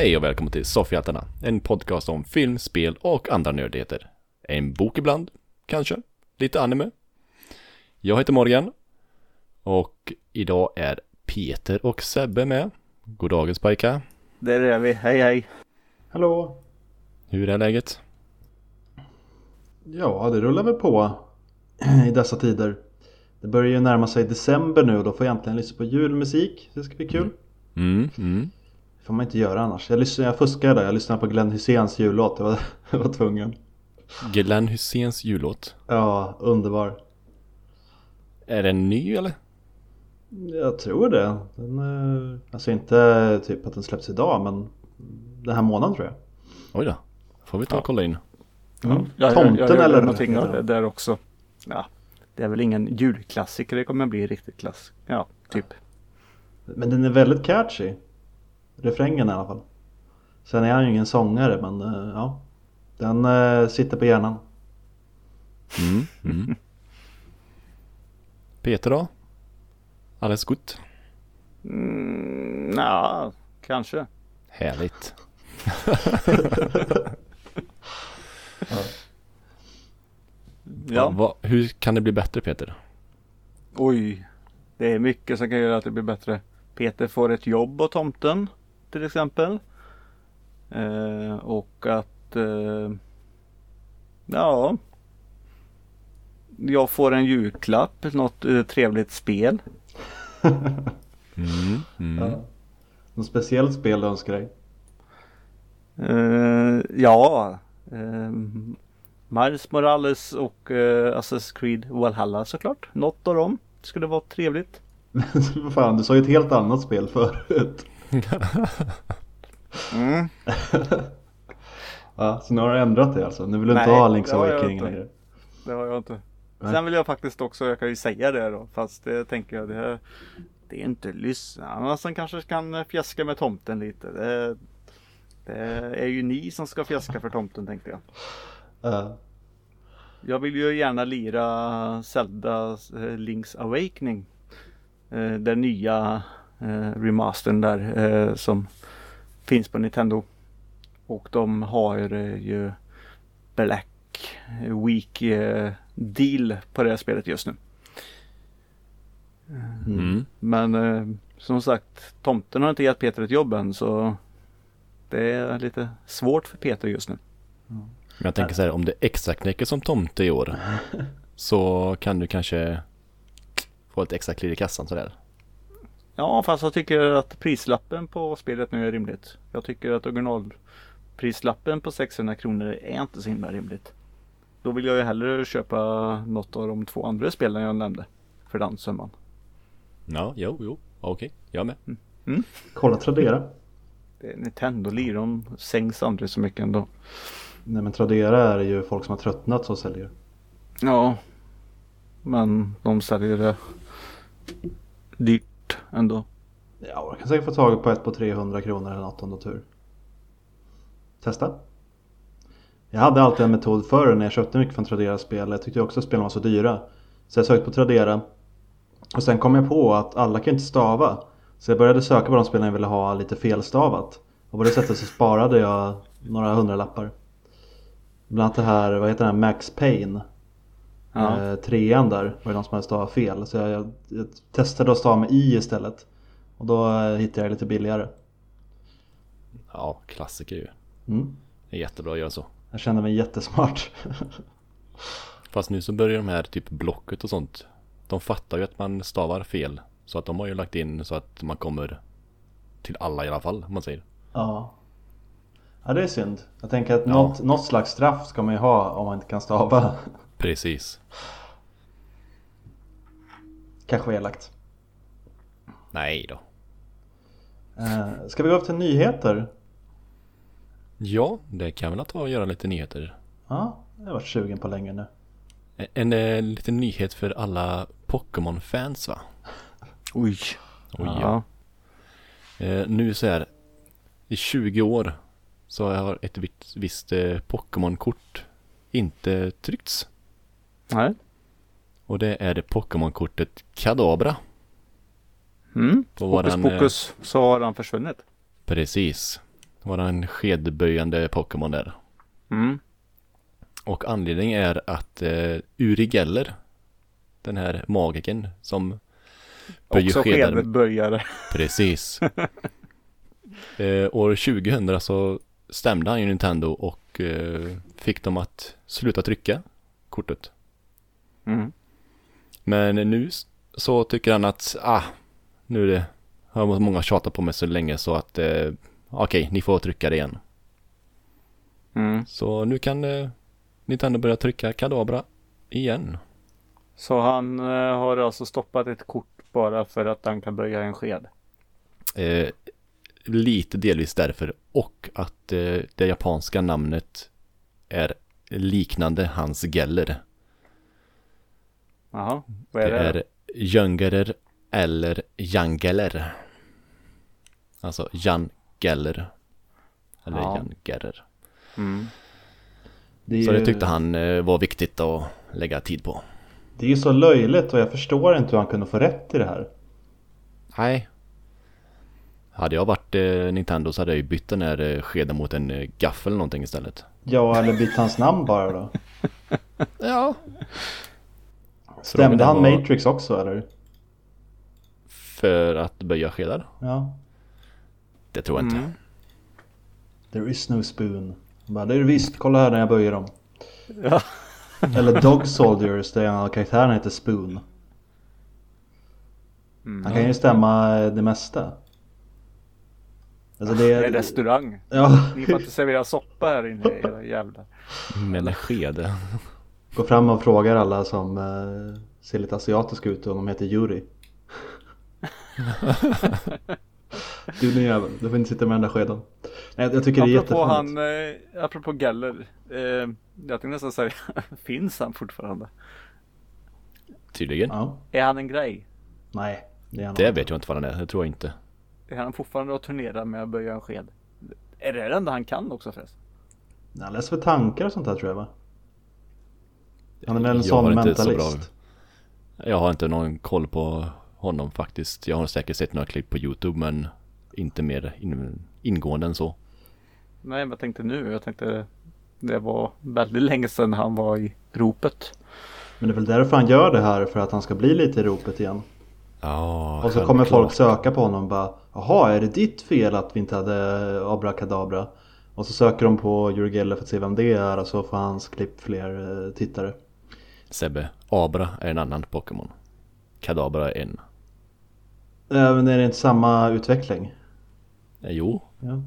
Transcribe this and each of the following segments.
Hej och välkommen till Soffhjältarna, en podcast om film, spel och andra nördigheter. En bok ibland, kanske, lite anime. Jag heter Morgan och idag är Peter och Sebbe med. Goddagens pojkar. Där är vi, hej hej. Hallå! Hur är läget? Ja, det rullar väl på i dessa tider. Det börjar ju närma sig december nu och då får jag äntligen lyssna på julmusik. Det ska bli kul. Mm, mm. Får man inte göra annars. Jag, lyssnar, jag fuskade, jag lyssnade på Glenn Hyséns jullåt. Jag var, jag var tvungen. Glenn Hyséns jullåt. Ja, underbar. Är den ny eller? Jag tror det. Den, eh, alltså inte typ att den släpps idag men den här månaden tror jag. Oj då. Får vi ta och kolla in. Mm. Jag, Tomten jag, jag eller? eller någonting av det där också. Ja, det är väl ingen julklassiker, det kommer bli riktigt klass. Ja, typ. Men den är väldigt catchy. Refrängen i alla fall. Sen är han ju ingen sångare men eh, ja. Den eh, sitter på hjärnan. Mm, mm. Peter då? Alles gott? Mm, ja, kanske. Härligt. Ja. vad- hur kan det bli bättre Peter? Oj. Det är mycket som kan göra att det blir bättre. Peter får ett jobb av tomten till exempel. Eh, och att eh, Ja. Jag får en julklapp, något eh, trevligt spel. Mm, mm. Ja. Något speciellt spel du önskar dig? Eh, ja. Eh, Miles Morales och eh, Assassin's Creed Valhalla såklart. Något av dem skulle vara trevligt. Fan, du sa ju ett helt annat spel förut. Mm. Ja, så nu har du ändrat det alltså? Nu vill du inte ha Link's Awakening längre? Det har jag inte. Nej. Sen vill jag faktiskt också, jag kan ju säga det då, fast det tänker jag det, det är inte lyssnarna som kanske kan fjäska med tomten lite. Det, det är ju ni som ska fjäska för tomten tänkte jag. Ja. Jag vill ju gärna lira Zelda eh, Link's Awakening. Eh, Den nya eh, remastern där eh, som finns på Nintendo. Och de har eh, ju Black Week eh, deal på det här spelet just nu. Mm. Men eh, som sagt, tomten har inte gett Peter ett jobb än så det är lite svårt för Peter just nu. Men jag tänker så här, om det extra knäcker som tomte i år så kan du kanske få ett extra klirr i kassan sådär. Ja, fast jag tycker att prislappen på spelet nu är rimligt. Jag tycker att originalprislappen på 600 kronor är inte så himla rimligt. Då vill jag ju hellre köpa något av de två andra spelen jag nämnde. För den summan. Ja, jo, jo, okej, jag med. Kolla Tradera. Det är Nintendo lir, de sänks aldrig så mycket ändå. Nej men Tradera är ju folk som har tröttnat som säljer. Ja. Men de säljer det dyrt ändå. Ja, jag kan säkert få tag på ett på 300 kronor eller något om du har tur. Testa. Jag hade alltid en metod förr när jag köpte mycket från Tradera-spel. Jag tyckte också att spelen var så dyra. Så jag sökte på Tradera. Och sen kom jag på att alla kan inte stava. Så jag började söka på de spelen jag ville ha lite felstavat. Och på det sättet så sparade jag några hundralappar. Bland annat det här, vad heter det, här, Max Payne. Ja. Eh, trean där var det någon som hade stavat fel. Så jag, jag, jag testade att stava med i istället. Och då eh, hittade jag lite billigare. Ja, klassiker ju. Mm. Det är jättebra att göra så. Jag kände mig jättesmart. Fast nu så börjar de här typ blocket och sånt. De fattar ju att man stavar fel. Så att de har ju lagt in så att man kommer till alla i alla fall, om man säger. ja. Ja det är synd. Jag tänker att Ja. något, något slags straff ska man ju ha om man inte kan stava. Precis. Kanske elakt. Nej då. Eh, ska vi gå upp till nyheter? Ja, det kan väl ta och göra lite nyheter. Ja, jag har varit sugen på länge nu. En, en eh, liten nyhet för alla Pokémon-fans va? Oj. Oj, ja. ja. Eh, nu så här. I 20 år så har ett visst, visst eh, Pokémon-kort inte tryckts. Nej. Och det är det Pokémon-kortet Kadabra. Mm. På Hokus våran, eh, pokus så har han försvunnit. Precis. Våran skedböjande Pokémon där. Mm. Och anledningen är att eh, Uri Geller, den här magiken som böjer Också skedar. skedböjare. Precis. eh, år 2000 så stämde han ju Nintendo och eh, fick dem att sluta trycka kortet. Mm. Men nu så tycker han att, ah, nu är det, har många tjatat på mig så länge så att, eh, okej, ni får trycka det igen. Mm. Så nu kan eh, Nintendo börja trycka Kadabra igen. Så han eh, har alltså stoppat ett kort bara för att han kan böja en sked. Eh, lite delvis därför och att eh, det japanska namnet är liknande hans Geller. Jaha, vad Det är det? är Jöngerer eller Jangeller. Alltså Jan Geller. Eller Ja. Jan Gerer. Mm. Det Så det tyckte han eh, var viktigt att lägga tid på. Det är ju så löjligt och jag förstår inte hur han kunde få rätt i det här. Nej. Hade jag varit eh, Nintendo så hade jag ju bytt den här eh, skeden mot en eh, gaffel eller någonting istället. Ja, eller bytt hans namn bara då. Ja. Stämde han var Matrix också eller? För att böja skedar? Ja. Det tror jag inte. Mm. There is no spoon. Han Bara, det är det visst, kolla här när jag böjer dem. Ja. Eller Dog Soldiers, där en av karaktärerna heter Spoon. Mm. Han kan ju stämma det mesta. Alltså det Det är en restaurang. Ja, Ni får inte servera soppa här inne era jävlar. Med en sked. Gå fram och frågar alla som eh, ser lite asiatiska ut om de heter Yuri. du din jävel, du får inte sitta med den där skeden. Nej, jag tycker det är Apropå jättefint. han, eh, apropå Geller. Eh, jag tänkte nästan säga, finns han fortfarande? Tydligen. Ja, Är han en grej? nej. Det, är han Det inte. vet jag inte vad den är. Det tror jag inte. Är han fortfarande och turnerar med att böja en sked? Är det det enda han kan också förresten? Han läser väl tankar och sånt där tror jag va? Han är väl en Jag sån har inte så mentalist. Jag har inte någon koll på honom faktiskt. Jag har säkert sett några klipp på YouTube men inte mer in, ingående än så. Nej, men jag tänkte nu. Jag tänkte det var väldigt länge sedan han var i ropet. Men det är väl därför han gör det här för att han ska bli lite i ropet igen. Ja, och så kommer folk självklart. söka på honom och bara Jaha, är det ditt fel att vi inte hade Abrakadabra? Och så söker de på Uri Geller för att se vem det är och så får hans klipp fler eh, tittare. Sebbe, Abra är en annan Pokémon. Kadabra är en. Äh, men är det inte samma utveckling? Eh, Jo, Ja.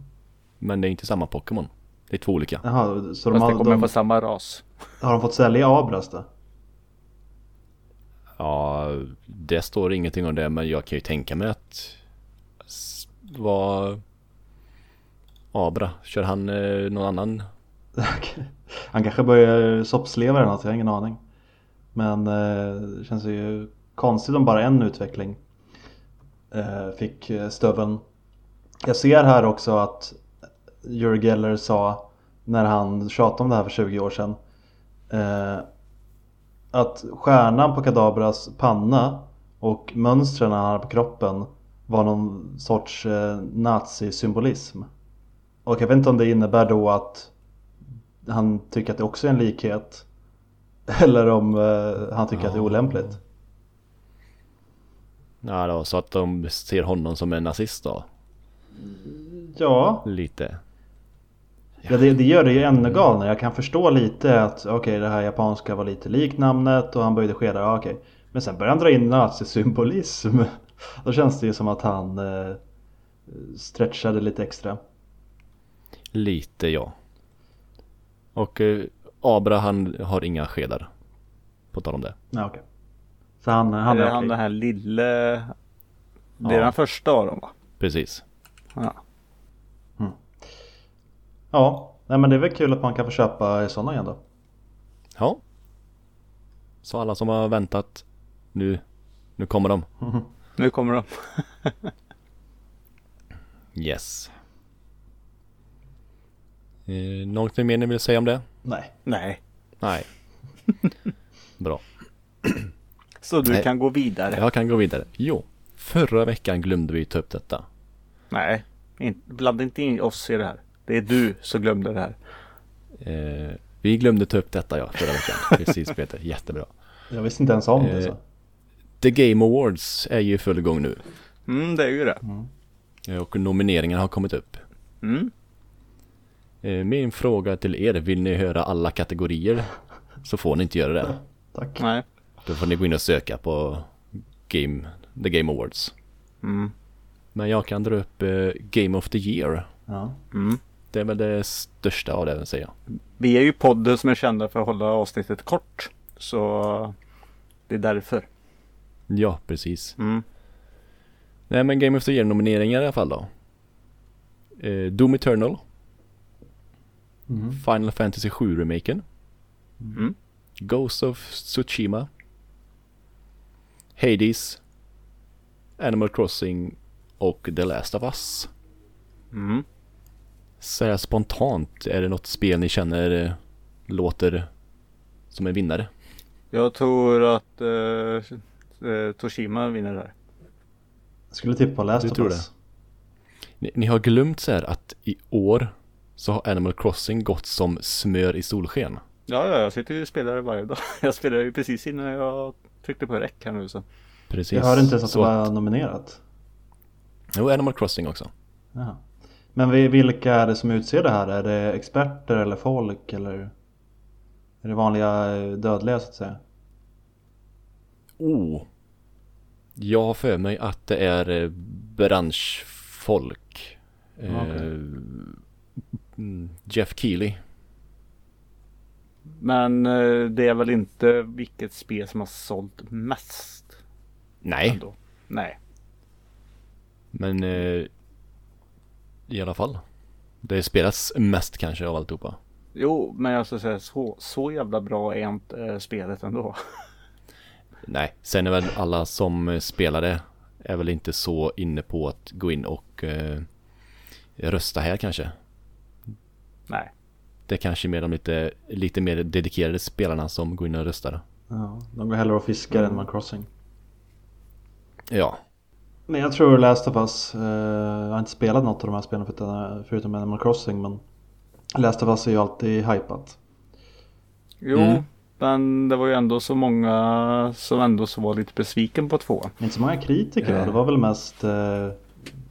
men det är inte samma Pokémon. Det är två olika. Jaha, så de Fast det har, kommer de, på samma ras. har de fått sälja Abras då? Ja, det står ingenting om det men jag kan ju tänka mig att vad Abra, kör han eh, någon annan? Han kanske börjar soppsleva eller något, jag har ingen aning. Men eh, det känns ju konstigt om bara en utveckling eh, fick eh, stöveln. Jag ser här också att Uri Geller sa när han tjatade om det här för 20 år sedan eh, att stjärnan på Kadabras panna och mönstren han hade på kroppen var någon sorts eh, nazisymbolism. Och jag vet inte om det innebär då att han tycker att det också är en likhet. Eller om eh, han tycker att det är olämpligt. Ja, då, så att de ser honom som en nazist då? Ja, Lite. ja det, det gör det ju ännu galnare. Jag kan förstå lite att okej det här japanska var lite likt namnet och han böjde skedar. Ja, okej. Men sen börjar han dra in nazisymbolism. Då känns det ju som att han eh, stretchade lite extra. Lite ja. Och eh, Abra han har inga skedar. På tal om det. Ja, okej. Så han, han är är han den här lille... Det är Ja. den första av dem va? Precis. Ja. Ja, nej, men det är väl kul att man kan få köpa sådana igen då. Ja. Så alla som har väntat. Nu, nu kommer de. Nu kommer de. Yes. Eh, någonting mer ni vill säga om det? Nej. Nej. Nej. Bra. Så du Nej. kan gå vidare. Jag kan gå vidare. Jo. Förra veckan glömde vi ta upp detta. Nej. In, blanda inte in oss i det här. Det är du som glömde det här. Eh, vi glömde ta upp detta ja, förra veckan. Precis Peter, jättebra. Jag visste inte ens om det Eh, så. The Game Awards är ju i full gång nu. Mm, det är ju det. Eh, Och nomineringarna har kommit upp. Mm. Eh, Min fråga till er, vill ni höra alla kategorier? Så får ni inte göra det. Tack. Nej. Då får ni gå in och söka på Game, The Game Awards. Mm. Men jag kan dra upp eh, Game of the Year. Ja. Mm. Det är väl det största av det, säger jag. Vi är ju podden som är kända för att hålla avsnittet kort. Så det är därför. Ja, precis. Mm. Nej men Game of the Year nomineringar i alla fall då. Eh, Doom Eternal, Mhm. Final Fantasy 7 remaken, Mm. Ghost of Tsushima, Hades, Animal Crossing och The Last of Us. Mm. Så här spontant, är det något spel ni känner eh, låter som en vinnare? Jag tror att eh, eh, Toshima vinner där. Jag skulle tippa på Last Du of tror Us. Ni, ni har glömt så här att i år så har Animal Crossing gått som smör i solsken. Ja, ja, jag sitter ju och spelar varje dag. Jag spelade ju precis innan jag tryckte på räck här nu så. Precis. Jag hörde inte ens att det var nominerat. Jo, Animal Crossing också. Jaha. Men vi- vilka är det som utser det här? Är det experter eller folk eller? Är det vanliga eh, dödliga så att säga? Oh. Jag har för mig att det är eh, branschfolk. Eh, Okej. mm, Jeff Keely. Men eh, det är väl inte vilket spel som har sålt mest Nej, ändå. Nej. men eh, i alla fall. Det spelas mest kanske av alltihopa. Jo, men jag ska säga så, så jävla bra är inte eh, spelet ändå. Nej, sen är väl alla som spelar det är väl inte så inne på att gå in och eh, rösta här kanske. Nej. Det är kanske mer de lite, lite mer dedikerade spelarna som går in och röstar. Ja, de går hellre och fiskar än Animal Crossing. Ja, Men jag tror Last of Us, eh, jag har inte spelat något av de här spelen förutom, förutom Animal Crossing men Last of Us är ju alltid hypat. Jo, Mm. men det var ju ändå så många som ändå så var lite besviken på två. Inte så många kritiker Eh. det var väl mest eh,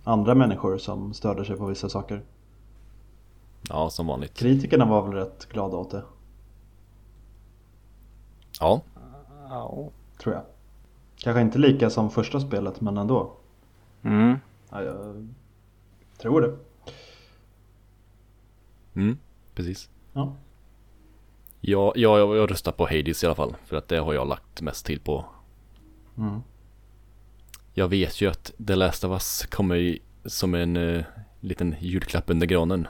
andra människor som störde sig på vissa saker. Ja som vanligt. Kritikerna var väl rätt glada åt det, Ja, Ja. tror jag. Kanske inte lika som första spelet men ändå. Mm. Ja, jag tror det. mm, precis. Ja. Ja, ja, jag, jag röstar på Hades i alla fall. För att det har jag lagt mest till på. Mm. Jag vet ju att The Last of Us kommer som en eh, liten julklapp under granen.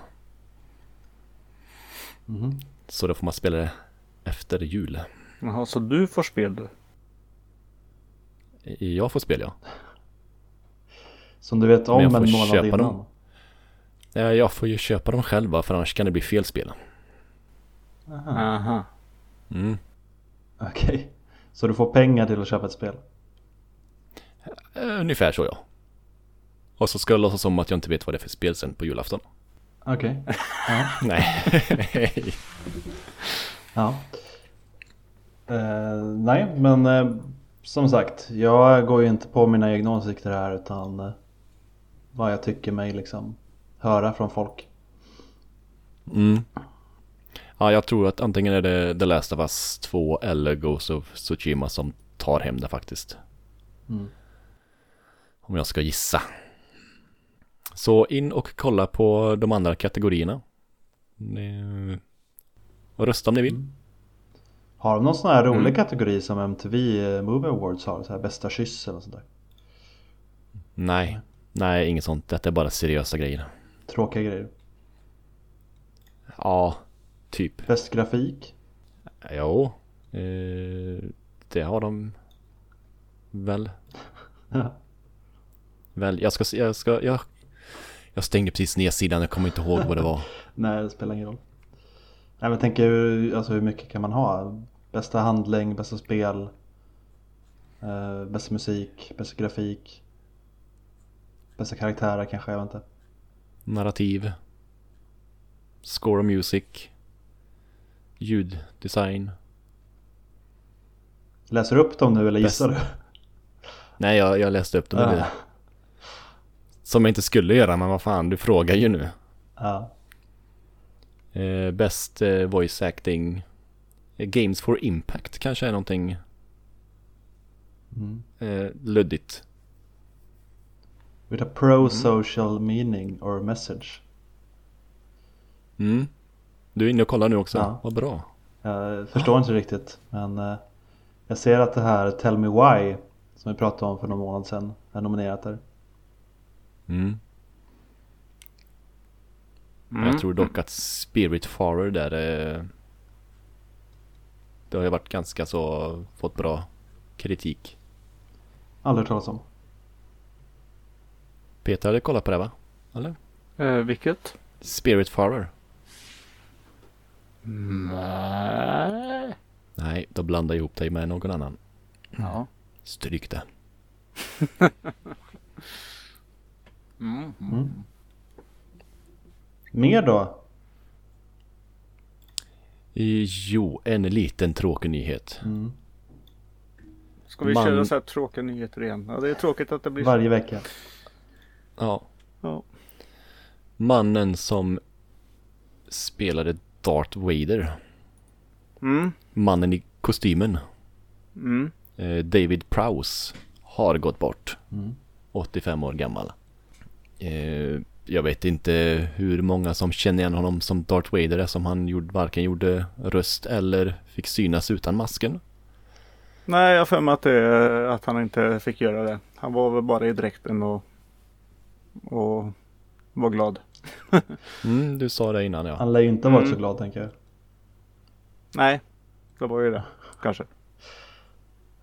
Mhm. Så då får man spela det efter jul. Jaha, så du får spel du? Jag får spela ja. Som du vet om en månad köpa innan. dem. Eh, Jag får ju köpa dem själva för annars kan det bli fel spel. Aha. Mm. Okej. Så du får pengar till att köpa ett spel? Eh, Ungefär så ja. Och så ska jag låtsas som att jag inte vet vad det är för spel sen på julafton. Okej. Ja. Nej. ja. Eh, nej, men eh, som sagt. Jag går ju inte på mina egna åsikter här utan eh, vad jag tycker mig liksom höra från folk. Mm. Ja, jag tror att antingen är det The Last of Us 2 eller Ghost of Tsushima som tar hem det faktiskt. Mm. Om jag ska gissa. Så in och kolla på de andra kategorierna. Och rösta om ni vill. Har de någon sån här rolig Mm. kategori som MTV eh, Movie Awards har? Så här bästa kyss eller sånt där? Nej, nej inget sånt. Detta är bara seriösa grejer. Tråkiga grejer. Ja, typ. Bäst grafik? Jo, eh, det har de väl. Väl, jag ska, jag ska, jag, jag stängde precis ner sidan, jag kommer inte ihåg vad det var. Nej, det spelar ingen roll. Nej, men jag tänker hur- alltså, hur mycket kan man ha? Bästa handling, bästa spel, eh, bästa musik, bästa grafik, bästa karaktärer kanske, jag vet inte. Narrativ. Score och music. Ljuddesign. Läser du upp dem nu eller gissar du? Nej, jag, jag läste upp dem. Ja. Som jag inte skulle göra, men vad fan, du frågar ju nu. Ja. Eh, best eh, voice acting. Eh, Games for Impact kanske är någonting Mm. eh, luddigt. With a pro-social meaning or message. Mm. Du är inne och kollar nu också. Ja. Vad bra. Jag förstår inte riktigt men eh, jag ser att det här Tell Me Why som vi pratade om för någon månad sedan är nominerat där. Mm. Mm. Jag tror dock att Spiritfarer där eh, Det har ju varit ganska så fått bra kritik. Aldrig talas om. Peter hade kollat på det va? Eller? Eh, vilket? Spiritfarer. Nej. Nej, då blandar jag ihop dig med någon annan. Ja. Stryk det. Mm. Mm. Mer då? Jo, en liten tråkig nyhet. Mm. Ska vi Man- köra så här tråkiga nyheter igen? Ja, det är tråkigt att det blir så. Varje vecka. Ja. Ja. Mannen som spelade Darth Vader. Mm. Mannen i kostymen. Mm. eh, David Prowse har gått bort. Mm. 85 år gammal. Eh, jag vet inte hur många som känner igen honom som Darth Vader är som han gjorde, varken gjorde röst eller fick synas utan masken. Nej, jag har för mig att, det, att han inte fick göra det. Han var väl bara i dräkten och, och var glad. Mm, du sa det innan ja. Han lär ju inte ha varit Mm. så glad tänker jag. Nej, det var ju det. Kanske.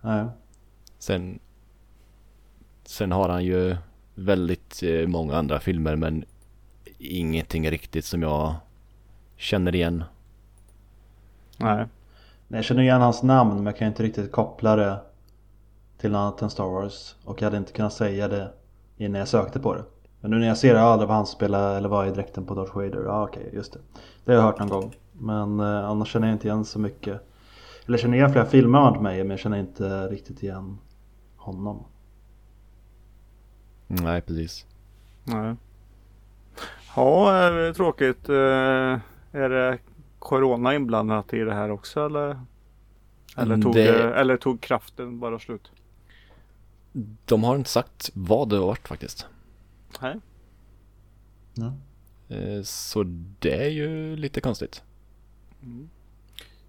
Nej. Sen, sen har han ju väldigt eh, många andra filmer men ingenting riktigt som jag känner igen. Nej. Nej, Jag känner igen hans namn men jag kan inte riktigt koppla det till något annat än Star Wars. Och jag hade inte kunnat säga det innan jag sökte på det. Men nu när jag ser det, ja det var han som spelade eller var i dräkten på Darth Vader. Ja okej, just det. Det har jag hört någon gång. Men eh, annars känner jag inte igen så mycket. Eller jag känner igen flera filmer han varit med i men jag känner inte riktigt igen honom. Nej, precis. Nej. Ja, är det tråkigt. Eh, Är det Corona inblandat i det här också eller? Eller tog, Det- eller tog kraften bara slut? De har inte sagt vad det har varit faktiskt. Nej. Ja. Eh, Så det är ju lite konstigt.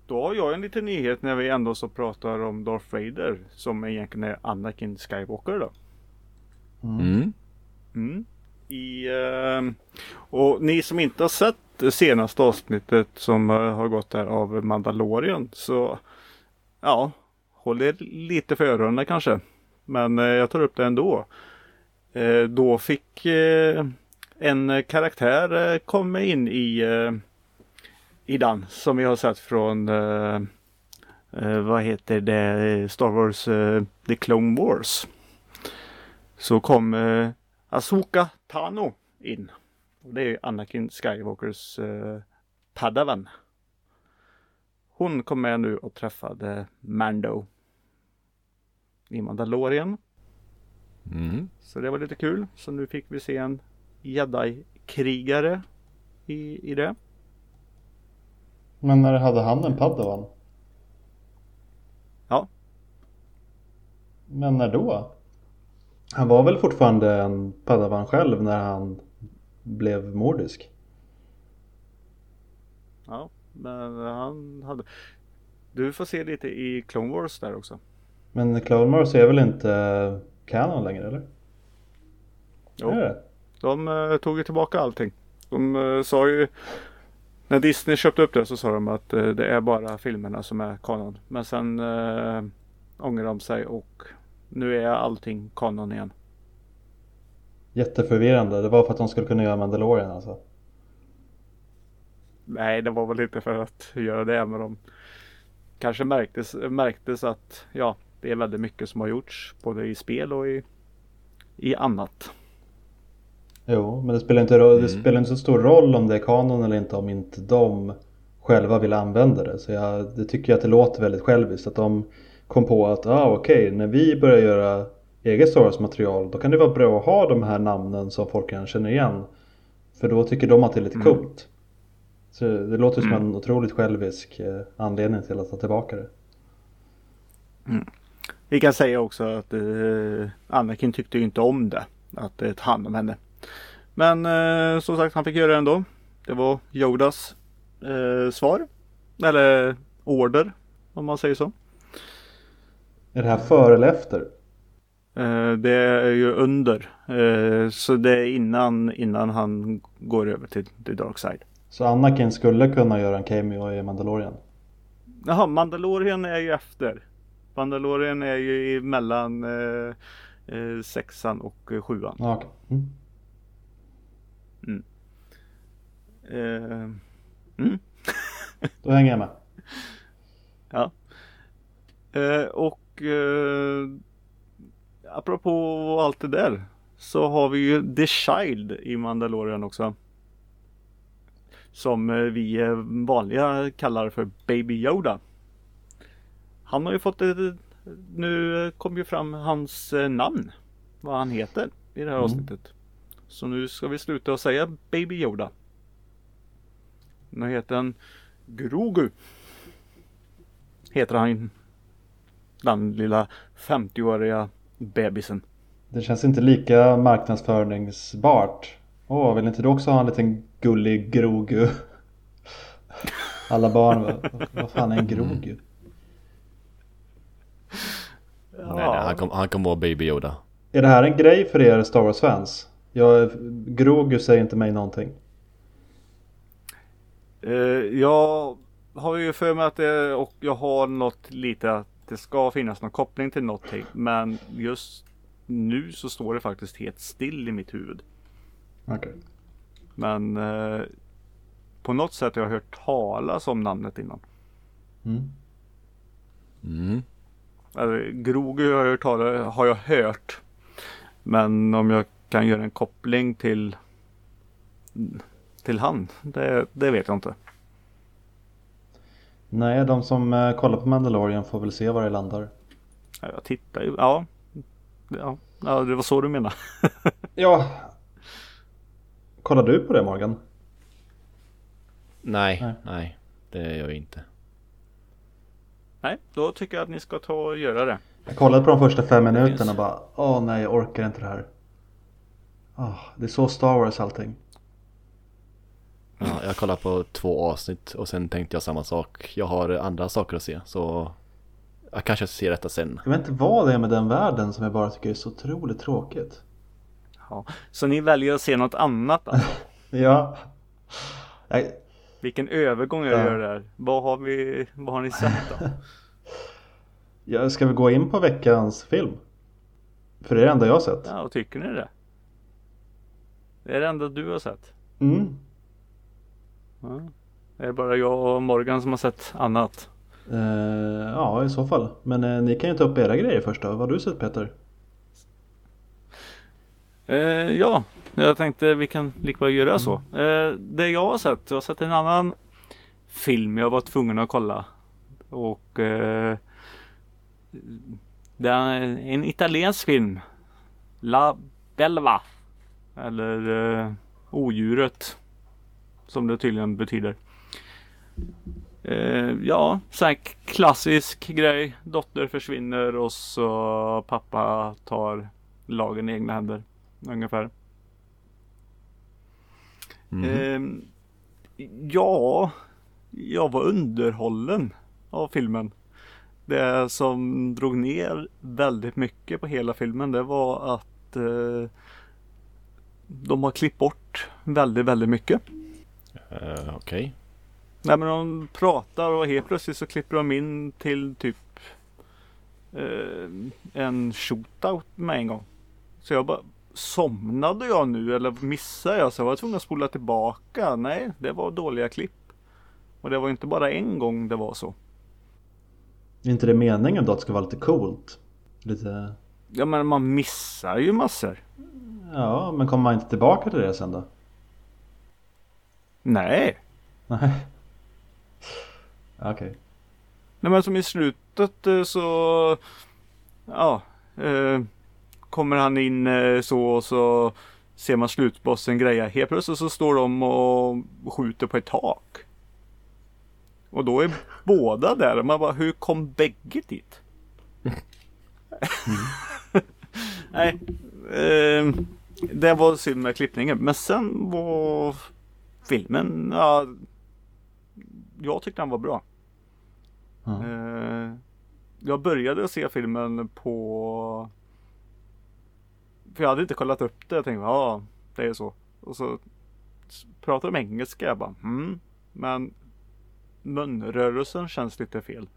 Då har jag en liten nyhet när vi ändå så pratar om Darth Vader som egentligen är Anakin Skywalker då. Mm. Mm. I, uh, och ni som inte har sett det senaste avsnittet som uh, har gått där av Mandalorian så ja, håll er lite för öronen kanske. Men uh, jag tar upp det ändå. Eh, då fick en karaktär komma in i, eh, i den som vi har sett från vad heter det Star Wars The Clone Wars. Så kom eh, Asoka Tano in. Och det är Anakin Skywalkers eh, padawan. Hon kom med nu och träffade Mando i Mandalorian. Mm. Så det var lite kul. Så nu fick vi se en jedi-krigare i, i det. Men när hade han en padawan? Ja. Men när då? Han var väl fortfarande en padawan själv när han blev mordisk? Ja, men han hade... Du får se lite i Clone Wars där också. Men Clone Wars är väl inte kanon längre eller? Jo. Är det? De eh, tog ju tillbaka allting. De eh, sa ju när Disney köpte upp det så sa de att eh, det är bara filmerna som är kanon. Men sen eh, ångrade de sig och nu är allting kanon igen. Jätteförvirrande. Det var för att de skulle kunna göra Mandalorian alltså. Nej, det var väl inte för att göra det men de kanske märktes, märktes att ja, det är väldigt mycket som har gjorts både i spel och i, i annat. Jo, men det spelar, inte, det Mm. spelar inte så stor roll om det är kanon eller inte om inte de själva vill använda det. Så jag det tycker jag att det låter väldigt själviskt att de kom på att ah, okej, när vi börjar göra eget Star Wars-material då kan det vara bra att ha de här namnen som folk kan känna igen. För då tycker de att det är lite Mm. coolt. Så det låter som Mm. en otroligt självisk eh, anledning till att ta tillbaka det. Vi kan säga också att eh, Anakin tyckte inte om det. Att det tog hand om henne. Men eh, som sagt han fick göra det ändå. Det var Yodas eh, svar. Eller order. Om man säger så. Är det här före eller efter? Eh, det är ju under. Eh, så det är innan, innan han går över till the dark side. Så Anakin skulle kunna göra en cameo i Mandalorian? Jaha, Mandalorian är ju efter. Mandalorian är ju mellan eh, eh, sexan och sjuan. Okej. Mm. Eh, mm. Då hänger jag med. Ja. Eh, och eh, apropå allt det där. Så har vi ju The Child i Mandalorian också. Som eh, vi eh, vanliga kallar för Baby Yoda. Han har ju fått ett, nu kom ju fram hans eh, namn. Vad han heter i det här Mm. avsnittet. Så nu ska vi sluta att säga Baby Yoda. Nu heter han Grogu. Heter han. Den lilla 50-åriga bebisen. Det känns inte lika marknadsföringsbart. Åh, vill inte du också ha en liten gullig grogu? Alla barn, vad, vad fan är en grogu? Nej, nej, han kommer han kom vara Baby Yoda. Är det här en grej för er Star Wars-fans? Jag, grogu säger inte mig någonting. Eh, jag har ju för mig att det, och jag har något lite att det ska finnas någon koppling till någonting. Men just nu så står det faktiskt helt still i mitt huvud. Okej. Men eh, på något sätt har jag hört talas om namnet innan. Mm. Mm. Eller, Grogu har jag, hört tala, har jag hört. Men om jag kan göra en koppling till till han, det, det vet jag inte. Nej, de som eh, kollar på Mandalorian får väl se var det landar. Ja, Jag tittar ju, ja. Ja, ja det var så du menade. Ja. Kollar du på det Morgan? Nej, Nej. nej, det gör jag inte. Nej, då tycker jag att ni ska ta och göra det. Jag kollade på de första fem minuterna och bara Åh nej, jag orkar inte det här. Åh, det är så Star Wars allting. Ja, jag kollar på två avsnitt och sen tänkte jag samma sak. Jag har andra saker att se så jag kanske ser detta sen. Jag vet inte vad det är med den världen som jag bara tycker är så otroligt tråkigt. Ja. Så ni väljer att se något annat alltså. Ja. Jag, Vilken övergång jag Ja. gör där. Vad har, vi, vad har ni sett då? jag ska vi gå in på veckans film? För det är det enda jag har sett. Ja, vad tycker ni det? Det är det enda du har sett. Mm. Ja. Det är bara jag och Morgan som har sett annat. Eh, ja, i så fall. Men eh, ni kan ju ta upp era grejer först då. Vad har du sett Peter? Eh, ja, jag tänkte vi kan lika väl göra så. Eh, det jag har sett, jag har sett en annan film jag var tvungen att kolla. Och det är en italiensk film. La Belva. Eller Odjuret. Som det tydligen betyder. Eh, ja, så här klassisk grej. Dotter försvinner och så pappa tar lagen i egna händer. Ungefär. Mhm. Ehm, ja, jag var underhållen av filmen. Det som drog ner väldigt mycket på hela filmen det var att eh, de har klippt bort väldigt, väldigt mycket. Eh, Okej. Nej men de pratar och helt plötsligt så klipper de in till typ eh, en shootout med en gång. Så jag bara Somnade jag nu eller missade jag? Så jag var tvungen att spola tillbaka. Nej, det var dåliga klipp. Och det var inte bara en gång det var så. Är inte det meningen då att det ska vara lite coolt? Lite Ja men man missar ju massor. Ja, men kommer man inte tillbaka till det sen då? Nej. Nej. Okej. Nej men som i slutet eh, så Ja eh, Kommer han in eh, så och så Ser man slutbossen greja. Helt plötsligt så står de och skjuter på ett tak. Och då är båda där. Man bara hur kom bägge dit? Nej. Eh, det var synd med klippningen. Men sen var filmen. Ja, jag tyckte den var bra. Eh, jag började se filmen på För jag hade inte kollat upp det. Jag tänkte ja det är så. Och så pratar de engelska. Jag bara mm. Men munrörelsen känns lite fel.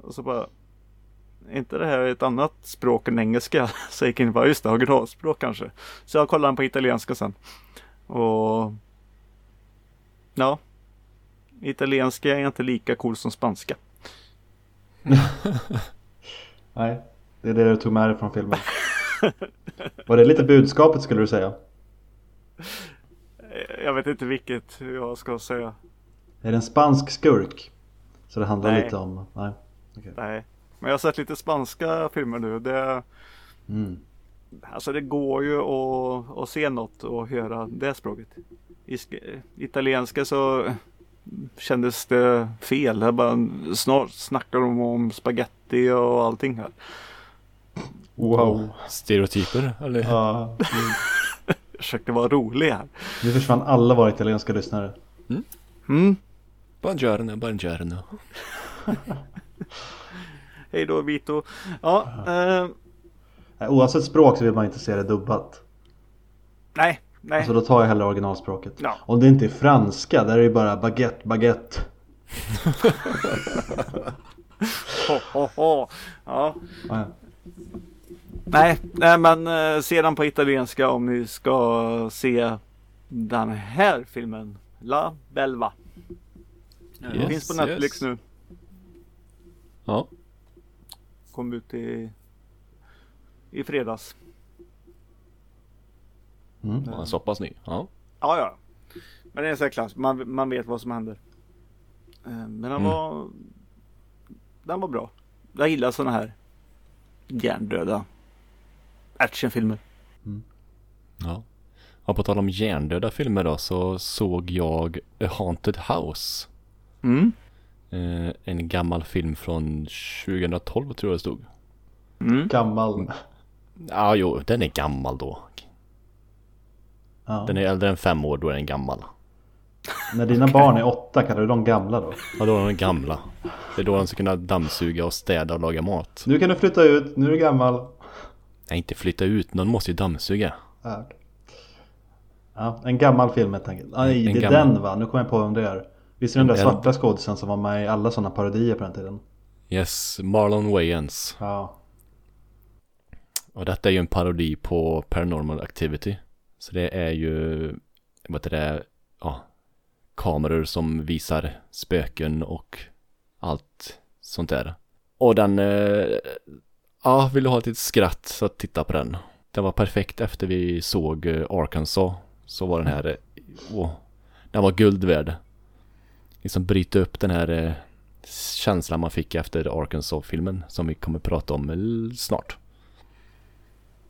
Och så bara inte det här ett annat språk än engelska? Så jag gick in och bara just det, originalspråk kanske. Så jag kollade den på italienska sen. Och Ja. Italienska är inte lika cool som spanska. Nej, det är det du tog med dig från filmen. Var det lite budskapet skulle du säga? Eh, Jag vet inte vilket jag ska säga. Är det en spansk skurk? Så det handlar Nej. lite om... Nej. Nej. Men jag har sett lite spanska filmer nu. Det, Mm. alltså det går ju att, att se något och höra det språket. Italienska så kändes det fel. Jag bara, snart snackar de om spaghetti och allting här. Wow. Stereotyper eller? Ja, Jag försökte vara rolig här. nu försvann alla våra italienska lyssnare. Mm. Buongiorno, buongiorno. Hej då Vito. Ja, eh, Oavsett språk så vill man inte se det dubbat. nej, nej. Så då tar jag hellre originalspråket. Ja. Om det inte är franska, där är det bara baguette, baguette. Ho, ho, ho. Ja. Ja, ja. Nej, nej men eh, se den på italienska om ni ska se den här filmen. La Belva. Yes, finns på Netflix yes. nu. Ja, Kom ut i, i fredags. Mm. ja, så pass ny. Ja. Ja, ja. Men det är en sån här klass. Man, man vet vad som händer. Eh, Men den Mm. var Den var bra. Jag gillar såna här hjärndöda actionfilmer. Ja. ja, på tal om hjärndöda filmer då så såg jag A Haunted House. Mm. Eh, en gammal film från 2012 tror jag det stod. Mm. Gammal. Ja, jo, den är gammal då. Ja. Den är äldre än fem år, då är den gammal. När dina barn är åtta, kallar du dem gamla då? Ja, då är den gamla. Det är då de ska kunna dammsuga och städa och laga mat. Nu kan du flytta ut, nu är du gammal. Nej, inte flytta ut, någon måste ju dammsuga. Ja, ja en gammal film helt enkelt. Nej, En det är gammal. den va? Nu kommer jag på vem det är. Visst är det den där svarta skådisen som var med i alla sådana parodier på den tiden? Yes, Marlon Wayans. Ja. Och detta är ju en parodi på Paranormal Activity. Så det är ju, vad heter det, ja, kameror som visar spöken och allt sånt där. Och den, eh, ja, vill du ha ett litet skratt så titta på den. Den var perfekt efter vi såg eh, Arkansas. Så var den här, eh, åh, den var guld värd. Liksom bryta upp den här eh, känslan man fick efter Arkansas-filmen som vi kommer prata om snart.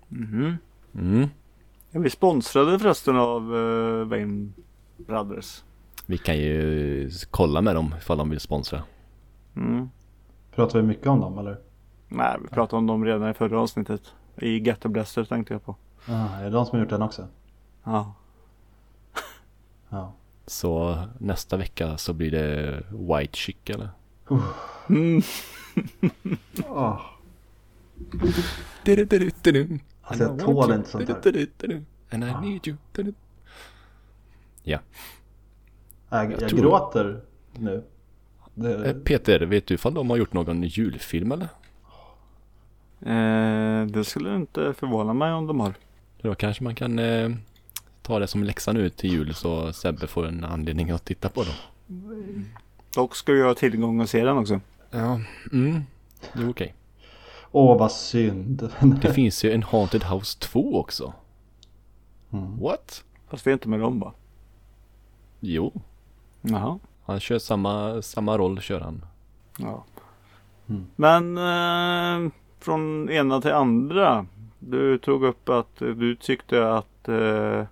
Mhm. Mm. Är vi sponsrade förresten av uh, Wayne Brothers? Vi kan ju kolla med dem ifall de vill sponsra. Mm. Pratar vi mycket om dem eller? Nej, vi pratade om dem redan i förra avsnittet. I Ghetto Blaster tänkte jag på. Ja, är det de som har gjort den också? Ja. Ja. Så nästa vecka så blir det White Chick eller? Mm. Åh, Alltså jag tål inte sånt här. And I need you. Ja. Jag, Jag jag tror- gråter nu. Eh, Det, Peter, vet du ifall de har gjort någon julfilm eller? Eh, det skulle inte förvåna mig om de har. Då kanske man kan eh, ta det som läxa nu till jul så Sebbe får en anledning att titta på dem. Dock ska jag ha tillgång att se den också. Ja, mm. Det är okej. Åh vad synd. Det finns ju en Haunted House 2 också. Mm. What? Fast vi är inte med dem va? Jo, Jaha. han kör samma, samma roll kör han. Ja. Mm. Men eh, från ena till andra. Du tog upp att du tyckte att eh,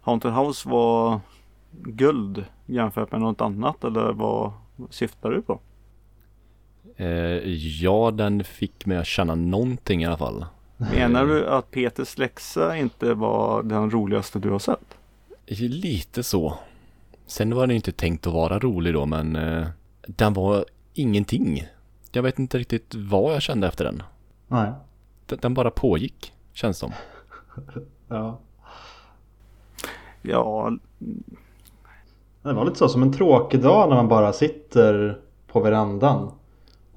Haunted House var guld jämfört med något annat eller vad syftar du på? Eh, ja, den fick mig att känna någonting i alla fall. Menar du att Peters läxa inte var den roligaste du har sett? Lite så. Sen var den inte tänkt att vara rolig då, men eh, den var ingenting. Jag vet inte riktigt vad jag kände efter den. Nej. Den, den bara pågick, känns som. Ja. Ja, Det var lite så som en tråkig dag när man bara sitter på verandan.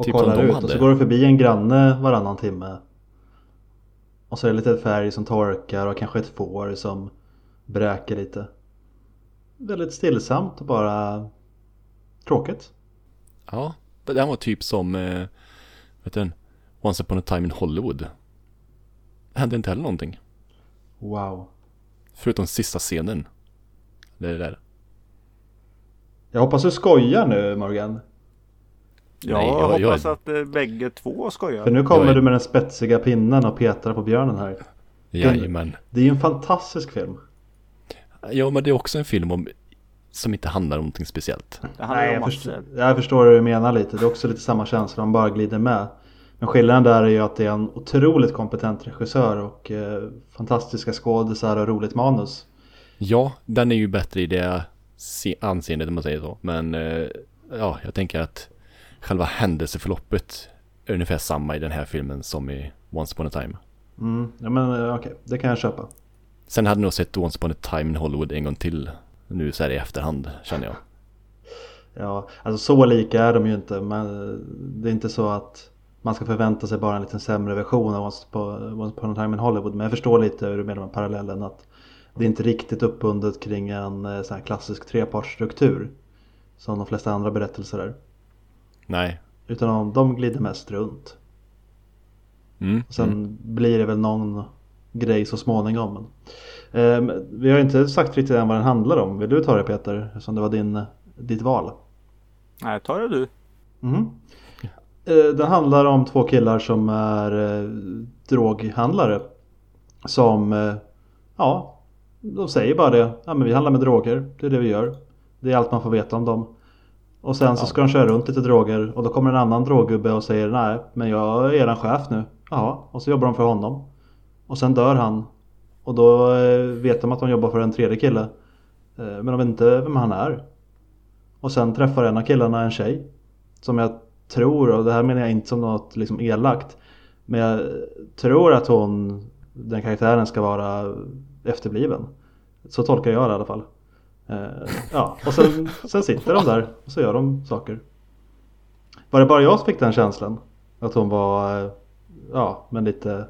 Och Typ kollar de ut och hade. så går det förbi en granne varannan timme. Och så är det lite färg som torkar och kanske ett får som bräker lite. Väldigt stillsamt och bara tråkigt. Ja, den var typ som, eh, vet du, Once upon a time in Hollywood. Det hände inte heller någonting. Wow. Förutom sista scenen. Det är det där. Jag hoppas du skojar nu Morgan. Jag, Nej, jag- jag- hoppas att eh, bägge två skojar. För nu kommer Jag är- du med den spetsiga pinnen och petar på björnen här. Jajamän. Det är ju en fantastisk film. Ja, men det är också en film om, som inte handlar om någonting speciellt. Det handlar Nej, om jag, förstår, massor. jag förstår hur du menar lite. Det är också lite samma känsla, man bara glider med. Men skillnaden där är ju att det är en otroligt kompetent regissör och eh, fantastiska skådisar och roligt manus. Ja, den är ju bättre i det se- anseendet om man säger så. Men eh, ja, jag tänker att själva händelseförloppet är ungefär samma i den här filmen som i Once upon a time. Mm, ja men eh, okej, det kan jag köpa. Sen hade jag nog sett Once upon a time in Hollywood en gång till. Nu så här i efterhand, känner jag. Ja, alltså så lika är de ju inte. Men eh, det är inte så att man ska förvänta sig bara en lite sämre version av Once Upon Once Upon a Time in Hollywood. Men jag förstår lite hur du menar med parallellen. Att det är inte riktigt uppbundet kring en eh, sån här klassisk trepartsstruktur. Som de flesta andra berättelser är. Nej. Utan de, de glider mest runt. Mm. Och sen mm. blir det väl någon grej så småningom. Men, eh, vi har inte sagt riktigt än vad den handlar om. Vill du ta det Peter? Eftersom det var din, ditt val. Nej, ta det du. Mhm. Eh, Den handlar om två killar som är eh, droghandlare. Som, eh, ja, de säger bara det. Ja men vi handlar med droger, det är det vi gör. Det är allt man får veta om dem. Och sen så ska de köra runt lite droger och då kommer en annan droggubbe och säger nej men jag är eran chef nu. Ja, och så jobbar de för honom. Och sen dör han. Och då eh, vet de att de jobbar för en tredje kille. Eh, Men de vet inte vem han är. Och sen träffar en av killarna en tjej. Som jag tror, och det här menar jag inte som något liksom elakt. Men jag tror att hon, den karaktären ska vara efterbliven. Så tolkar jag det i alla fall. Eh, ja, och sen, sen sitter de där och så gör de saker. Var det bara jag som fick den känslan? Att hon var, eh, ja men lite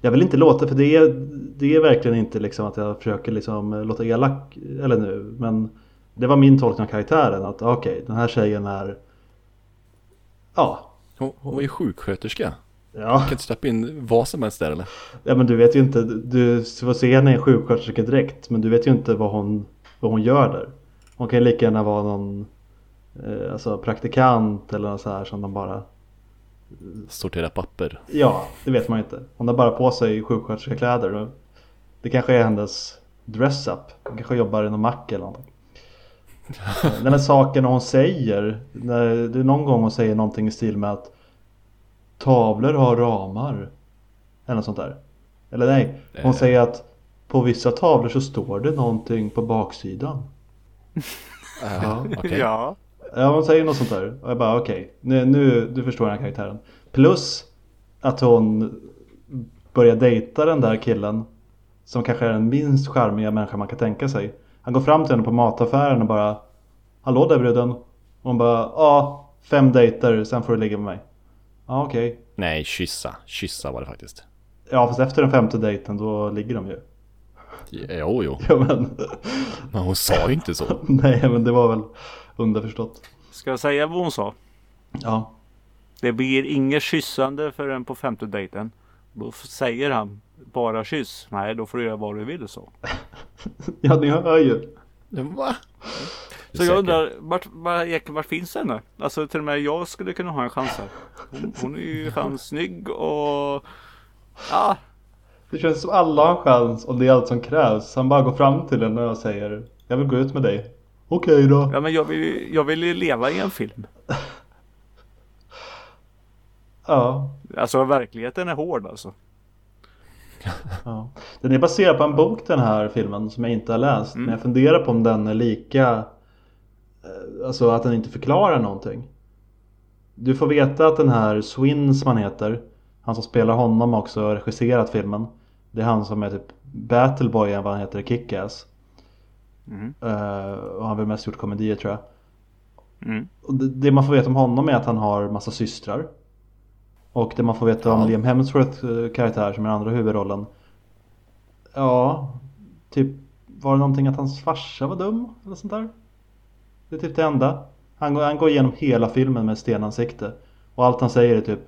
jag vill inte låta, för det är, det är verkligen inte liksom att jag försöker liksom låta elak eller nu. Men det var min tolkning av karaktären. Att okej, den här tjejen är... Ja. Hon, hon var ju sjuksköterska. Ja, Kan inte släppa in vad som helst där eller? ja men du vet ju inte. Du får se henne i en sjuksköterska direkt. Men du vet ju inte vad hon, vad hon gör där. Hon kan ju lika gärna vara någon eh, alltså praktikant eller något så här som de bara... Sortera papper. Ja, det vet man ju inte. Hon har bara på sig sjuksköterskekläder. Det kanske är hennes dress-up. Hon kanske jobbar i någon mack eller någonting. Den här saken hon säger. När, det är någon gång hon säger någonting i stil med att Tavlor har ramar. Eller något sånt där. Eller nej, hon Eh. säger att på vissa tavlor så står det någonting på baksidan. Ja, okej. Ja. Ja, hon säger något sånt där. Och jag bara okej, nu, nu du förstår den här karaktären. Plus att hon börjar dejta den där killen. Som kanske är den minst charmiga människa man kan tänka sig. Han går fram till henne på mataffären och bara Hallå där bruden. Och hon bara ja, fem dejter, sen får du ligga med mig. Ja okej. Nej, kyssa. Kyssa var det faktiskt. Ja fast efter den femte dejten då ligger de ju. Jo, jo. Ja men. Men hon sa ju inte så. Nej men det var väl underförstått. Ska jag säga vad hon sa? Ja. Det blir inget kyssande förrän på femte dejten. Då säger han bara kyss. Nej, då får du göra vad du vill så. Ja, ni hör ju. Va? Så jag undrar, vart, vart, vart finns henne? Alltså till och med jag skulle kunna ha en chans här. Hon, hon är ju fan snygg och... Ja, Det känns som alla har en chans och det är allt som krävs. Han bara går fram till henne och säger Jag vill gå ut med dig. Okej då. ja men jag vill, jag vill ju leva i en film. Ja. Alltså verkligheten är hård alltså. ja. Den är baserad på en bok den här filmen som jag inte har läst. Mm. Men jag funderar på om den är lika Alltså att den inte förklarar någonting. Du får veta att den här Swin som han heter Han som spelar honom har också regisserat filmen. Det är han som är typ Battleboy än vad han heter i Kick-Ass. Mm. Eh, och han har väl mest gjort komedier tror jag. Mm. Och det, det man får veta om honom är att han har massa systrar. Och det man får veta om Ja. Liam Hemsworth eh, karaktär som är den andra huvudrollen. Ja, typ var det någonting att hans farsa var dum eller sånt där? Det är typ det enda. Han går, han går igenom hela filmen med stenansikte. Och allt han säger är typ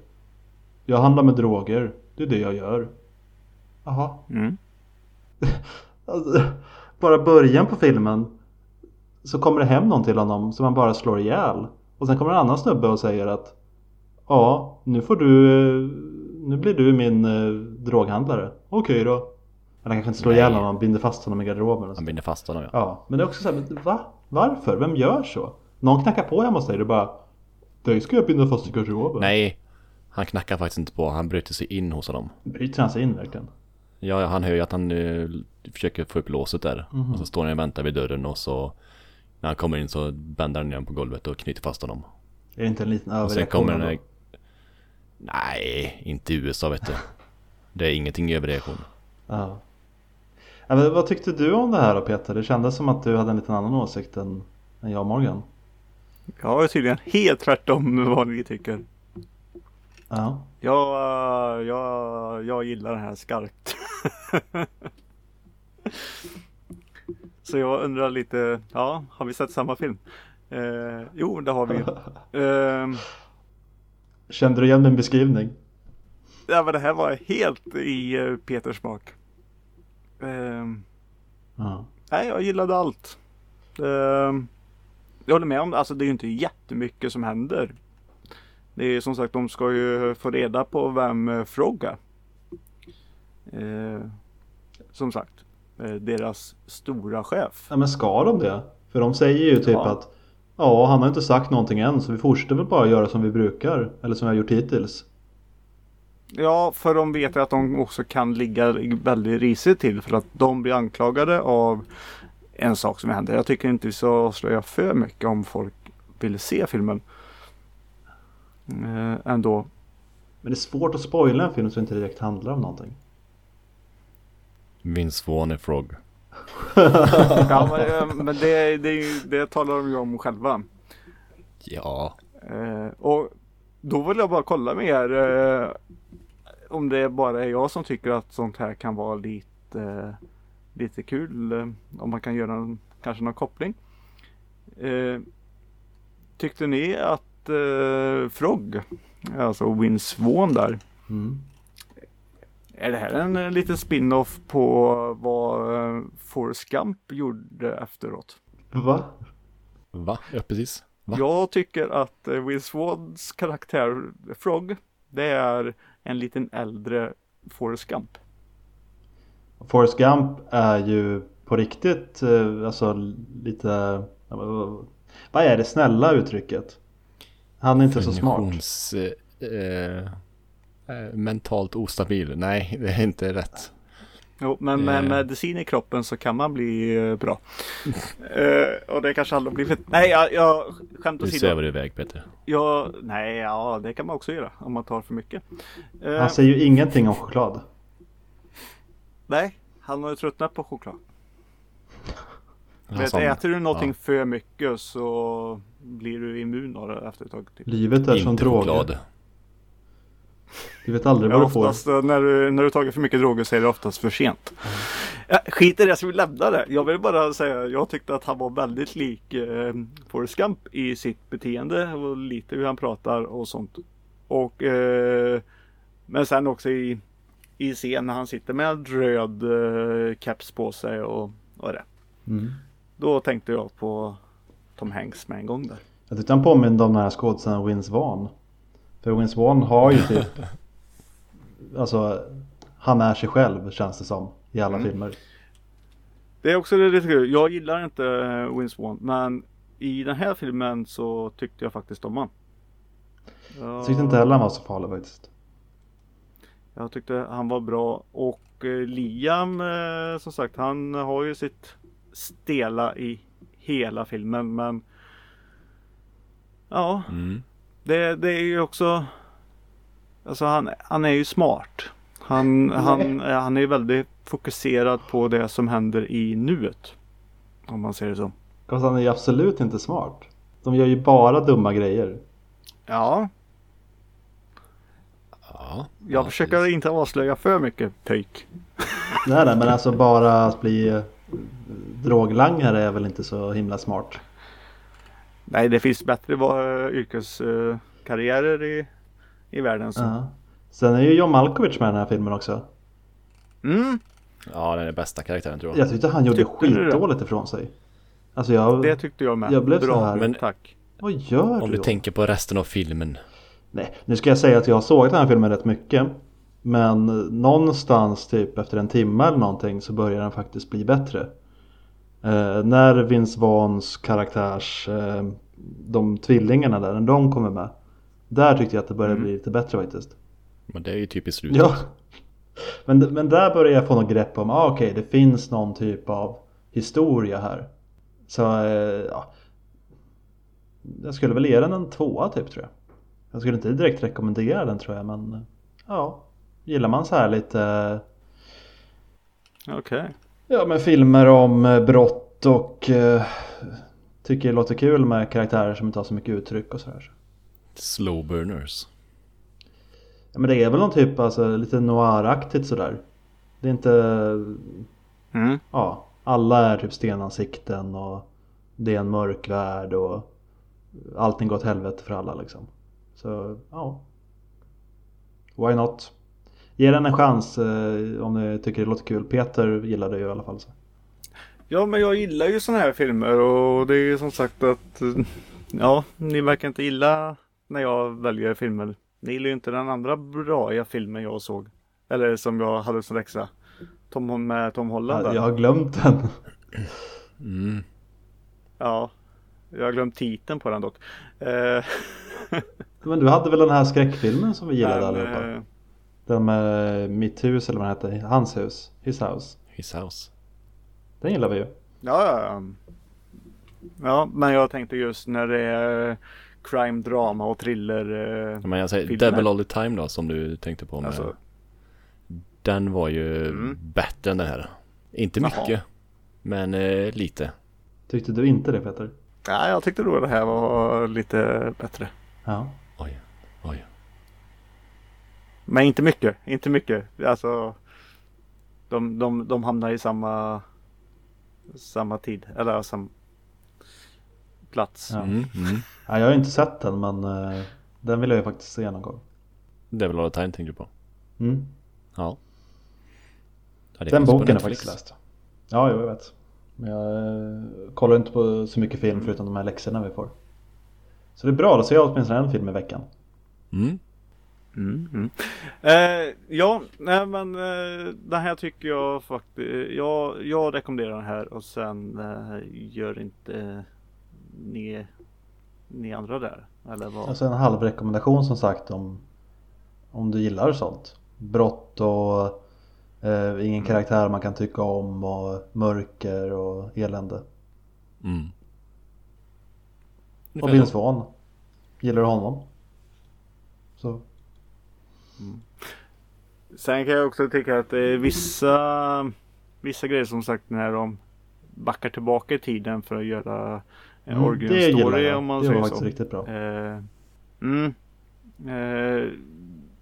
Jag handlar med droger, det är det jag gör. Jaha. Mm. Alltså, bara början på filmen så kommer det hem någon till honom som han bara slår ihjäl. Och sen kommer en annan snubbe och säger att Ja, nu får du Nu blir du min eh, droghandlare. Okej då. Han kanske inte slår ihjäl honom, han binder fast honom i garderoben. Han binder fast honom ja. Ja, men det är också så här, men va? Varför? Vem gör så? Någon knackar på hemma hos dig och bara Dig ska jag binda fast i garderoben. Nej, han knackar faktiskt inte på. Han bryter sig in hos honom. Bryter han sig in verkligen? Ja, han hör ju att han eh, försöker få upp låset där. Och så står han och väntar vid dörren och så när han kommer in så bänder han honom på golvet och knyter fast honom. Är det inte en liten överreaktion? där... Nej, inte i USA vet du. Det är ingenting överreaktion. Ja. Ja, men vad tyckte du om det här då Peter? Det kändes som att du hade en liten annan åsikt än, än jag och Morgan. Jag är tydligen helt tvärtom vad ni tycker. Ja. Jag, jag, jag gillar det här skarpt. Så jag undrar lite, ja, har vi sett samma film? Eh, jo, det har vi. Eh, Kände du igen min beskrivning? ja, men det här var helt i eh, Peters smak. Eh, Ja. nej, jag gillade allt. Eh, jag håller med om det, alltså det är ju inte jättemycket som händer. Det är som sagt, de ska ju få reda på vem eh, Frog är. Eh, som sagt, eh, deras stora chef. ja men ska de det? För de säger ju typ Ja. att Ja, han har inte sagt någonting än så vi fortsätter väl bara göra som vi brukar. Eller som vi har gjort hittills. Ja, för de vet att de också kan ligga väldigt risigt till för att de blir anklagade av en sak som händer. Jag tycker inte vi ska avslöja för mycket om folk vill se filmen. Eh, ändå. Men det är svårt att spoila en film som inte direkt handlar om någonting. Vaughn är Frog. Ja, men, eh, men det, det, det talar de ju om själva. Ja, Eh, och då vill jag bara kolla med er om det bara är jag som tycker att sånt här kan vara lite, lite kul. Eh, om man kan göra en, kanske någon koppling. Eh, tyckte ni att eh, Frog, alltså Vince Vaughn där, Mm. är det här en liten spin-off på vad eh, Forrest Gump gjorde efteråt? Va? va? Ja, precis. Va? Jag tycker att eh, Will Swans karaktär Frog, det är en liten äldre Forrest Gump. Forrest Gump är ju på riktigt eh, alltså lite Vad är det snälla uttrycket? Han är inte så smart. Definitions, eh, eh, mentalt ostabil. Nej, det är inte rätt. Jo, men med Eh. medicin i kroppen så kan man bli eh, bra. Eh, och det kanske aldrig blivit. Nej, jag, jag skämt åsido. svävar du iväg Peter. Jag, nej, ja, det kan man också göra om man tar för mycket. Eh, Han säger ju ingenting om choklad. nej, han har ju tröttnat på choklad. Vet, som- äter du någonting ja, för mycket så blir du immun av det efter ett tag. Typ. Livet är som inte droger. choklad. Du vet aldrig Ja, vad du får. oftast eh, när du, när du tagit för mycket droger så är det oftast för sent. Ja, skit i det, ska vi lämna det. Jag vill bara säga, jag tyckte att han var väldigt lik eh, Forrest Gump i sitt beteende och lite hur han pratar och sånt. Och eh, men sen också i, i scen när han sitter med röd eh, keps på sig och, och det. Mm. Då tänkte jag på Tom Hanks med en gång där. Jag tyckte han påminde om den här skådespelaren Vince Vaughn. Vince Vaughn har ju typ Alltså Han är sig själv känns det som i alla Mm. filmer. Det är också lite kul. Jag gillar inte Vince Vaughn men i den här filmen så tyckte jag faktiskt om han. Jag tyckte inte heller han var så farlig faktiskt. Jag tyckte han var bra och eh, Liam eh, som sagt han har ju sitt stela i hela filmen men Ja Mm. Det, det är ju också Alltså han, han är ju smart. Han, han, han är ju väldigt fokuserad på det som händer i nuet. Om man säger det så. Fast han är ju absolut inte smart. De gör ju bara dumma grejer. Ja, Ja. jag ja, försöker precis. inte avslöja för mycket pöjk. Nej nej men alltså bara att bli eh, droglangare är väl inte så himla smart. Nej, det finns bättre yrkeskarriärer i, i världen. Så. Ja. Sen är ju John Malkovich med i den här filmen också. Mm, Ja, den är bästa karaktären tror jag. Jag tyckte han gjorde Tyckte skitdåligt ifrån sig. Alltså jag... det tyckte jag med. Jag blev så Bra, här- Men- tack. Vad gör Om du? du tänker på resten av filmen. Nej, nu ska jag säga att jag har sågat den här filmen rätt mycket. Men någonstans typ efter en timme eller någonting så börjar den faktiskt bli bättre. Eh, när Vince Vaughns karaktärs, eh, de tvillingarna där, när de kommer med. Där tyckte jag att det började Mm. bli lite bättre faktiskt. Men det är ju typ i slutet. Ja. Men, men där börjar jag få något grepp om, ah, okej det finns någon typ av historia här. Så eh, ja. Jag skulle väl ge den en tvåa typ tror jag. Jag skulle inte direkt rekommendera den tror jag men eh, ja. Gillar man så här lite Okej. Ja men filmer om eh, brott och eh, tycker det låter kul med karaktärer som inte har så mycket uttryck och sådär. Slow burners. Ja, men det är väl någon typ alltså lite noiraktigt sådär. Det är inte Mm. ja, alla är typ stenansikten och det är en mörk värld och allting går åt helvete för alla liksom. Så ja. Why not? Ge den en chans eh, om ni tycker det låter kul. Peter gillar det ju i alla fall. Så. Ja, men jag gillar ju sådana här filmer och det är ju som sagt att eh, ja, ni verkar inte gilla när jag väljer filmer. Ni gillar ju inte den andra bra filmen jag såg. Eller som jag hade som läxa. Tom, med Tom Holland. Ja, jag har glömt den. Mm. Ja, jag har glömt titeln på den dock. Eh, Men du hade väl den här skräckfilmen som vi gillade allihopa? Eh, Den med Mitt hus eller vad den hette. Hans hus. His house. His house. Den gillar vi ju. Ja, ja, ja. Ja, men jag tänkte just när det är crime, drama och thriller. eh, Men jag säger Filmer. Devil All The Time då som du tänkte på med. Alltså, Den var ju Mm. bättre än den här. Inte Jaha. mycket. Men eh, lite. Tyckte du inte det Peter? ja, jag tyckte då det här var lite bättre. Ja. Men inte mycket, inte mycket. Alltså, de, de, de hamnar i samma, samma tid, eller samma plats. Ja. Mm, mm. ja jag har ju inte sett den men eh, den vill jag ju faktiskt se någon gång. Devil All The Time tänkte du på. Mm. Ja. ja det Den boken har jag faktiskt läst. Ja, jag vet. Men jag eh, kollar inte på så mycket film förutom de här läxorna vi får. Så det är bra, då ser jag åtminstone en film i veckan. Mm. Mm, mm. Eh, ja, nej men eh, den här tycker jag faktiskt. Jag, jag rekommenderar den här och sen eh, gör inte ni, ni andra där. Eller vad? Alltså en halv rekommendation som sagt om om du gillar sånt. Brott och eh, ingen karaktär man kan tycka om och mörker och elände. Mm. Och så. Vaughn. Gillar du honom? Så. Sen kan jag också tycka att det är vissa, vissa grejer som sagt när de backar tillbaka i tiden för att göra en Mm, origin det om man det var säger så. riktigt bra. Eh, mm, eh,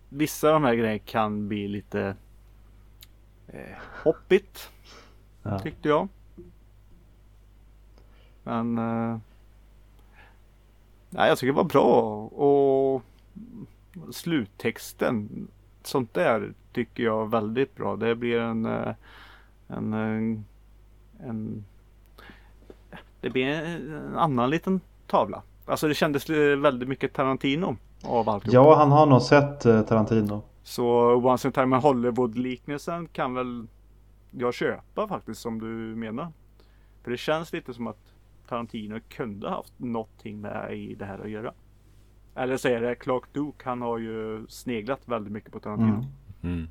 vissa av de här grejerna kan bli lite eh, hoppigt Ja. tyckte jag. Men eh, nej, jag tycker det var bra och sluttexten. Sånt där tycker jag är väldigt bra. Det blir en, eh, en, en, en det blir en annan liten tavla. Alltså det kändes väldigt mycket Tarantino av allt. Ja, han har nog sett eh, Tarantino. Så Once in time Hollywood-liknelsen kan väl jag köpa faktiskt som du menar. För det känns lite som att Tarantino kunde haft någonting med i det här att göra. Eller så är det Clark Duke. Han har ju sneglat väldigt mycket på Tarantino. Mm. Mm.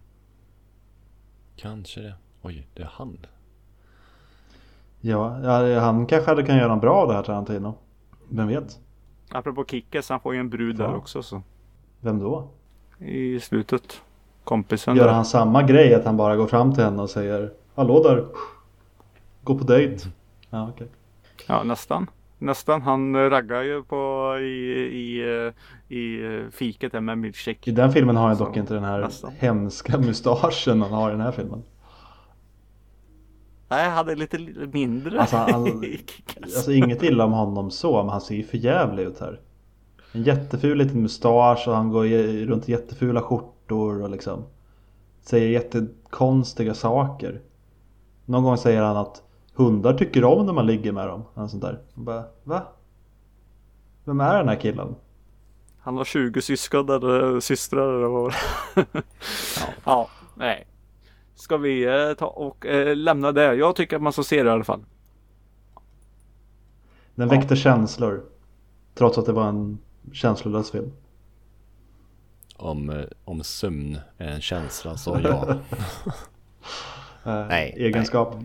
Kanske det. Oj, det är han. Ja, han kanske hade kunnat göra något bra av det här Tarantino. Vem vet? Apropå Kickes, han får ju en brud Ja. där också så. Vem då? I slutet. Kompisen Gör där. han samma grej att han bara går fram till henne och säger Hallå där! Gå på dejt. Ja, okej. Ja, nästan. Nästan. Han eh, raggar ju på i, i, eh, i eh, fiket där med milkshake. I den filmen har han dock inte den här nästan. hemska mustaschen han har i den här filmen. Nej, jag hade lite li- mindre Alltså, han-. Alltså inget illa om honom så, men han ser ju för jävlig ut här. En jätteful liten mustasch och han går runt i jättefula skjortor och liksom säger jättekonstiga saker. Någon gång säger han att hundar tycker om när man ligger med dem. Och sånt där. Och bara, va? Vem är den här killen? Han har 20 syskon eller systrar eller vad ja. ja, nej. Ska vi eh, ta och eh, lämna det? Jag tycker att man ska se det i alla fall. Den Ja. väckte känslor. Trots att det var en känslolös film. Om, eh, om sömn är en känsla så ja. Eh, Nej, egenskap.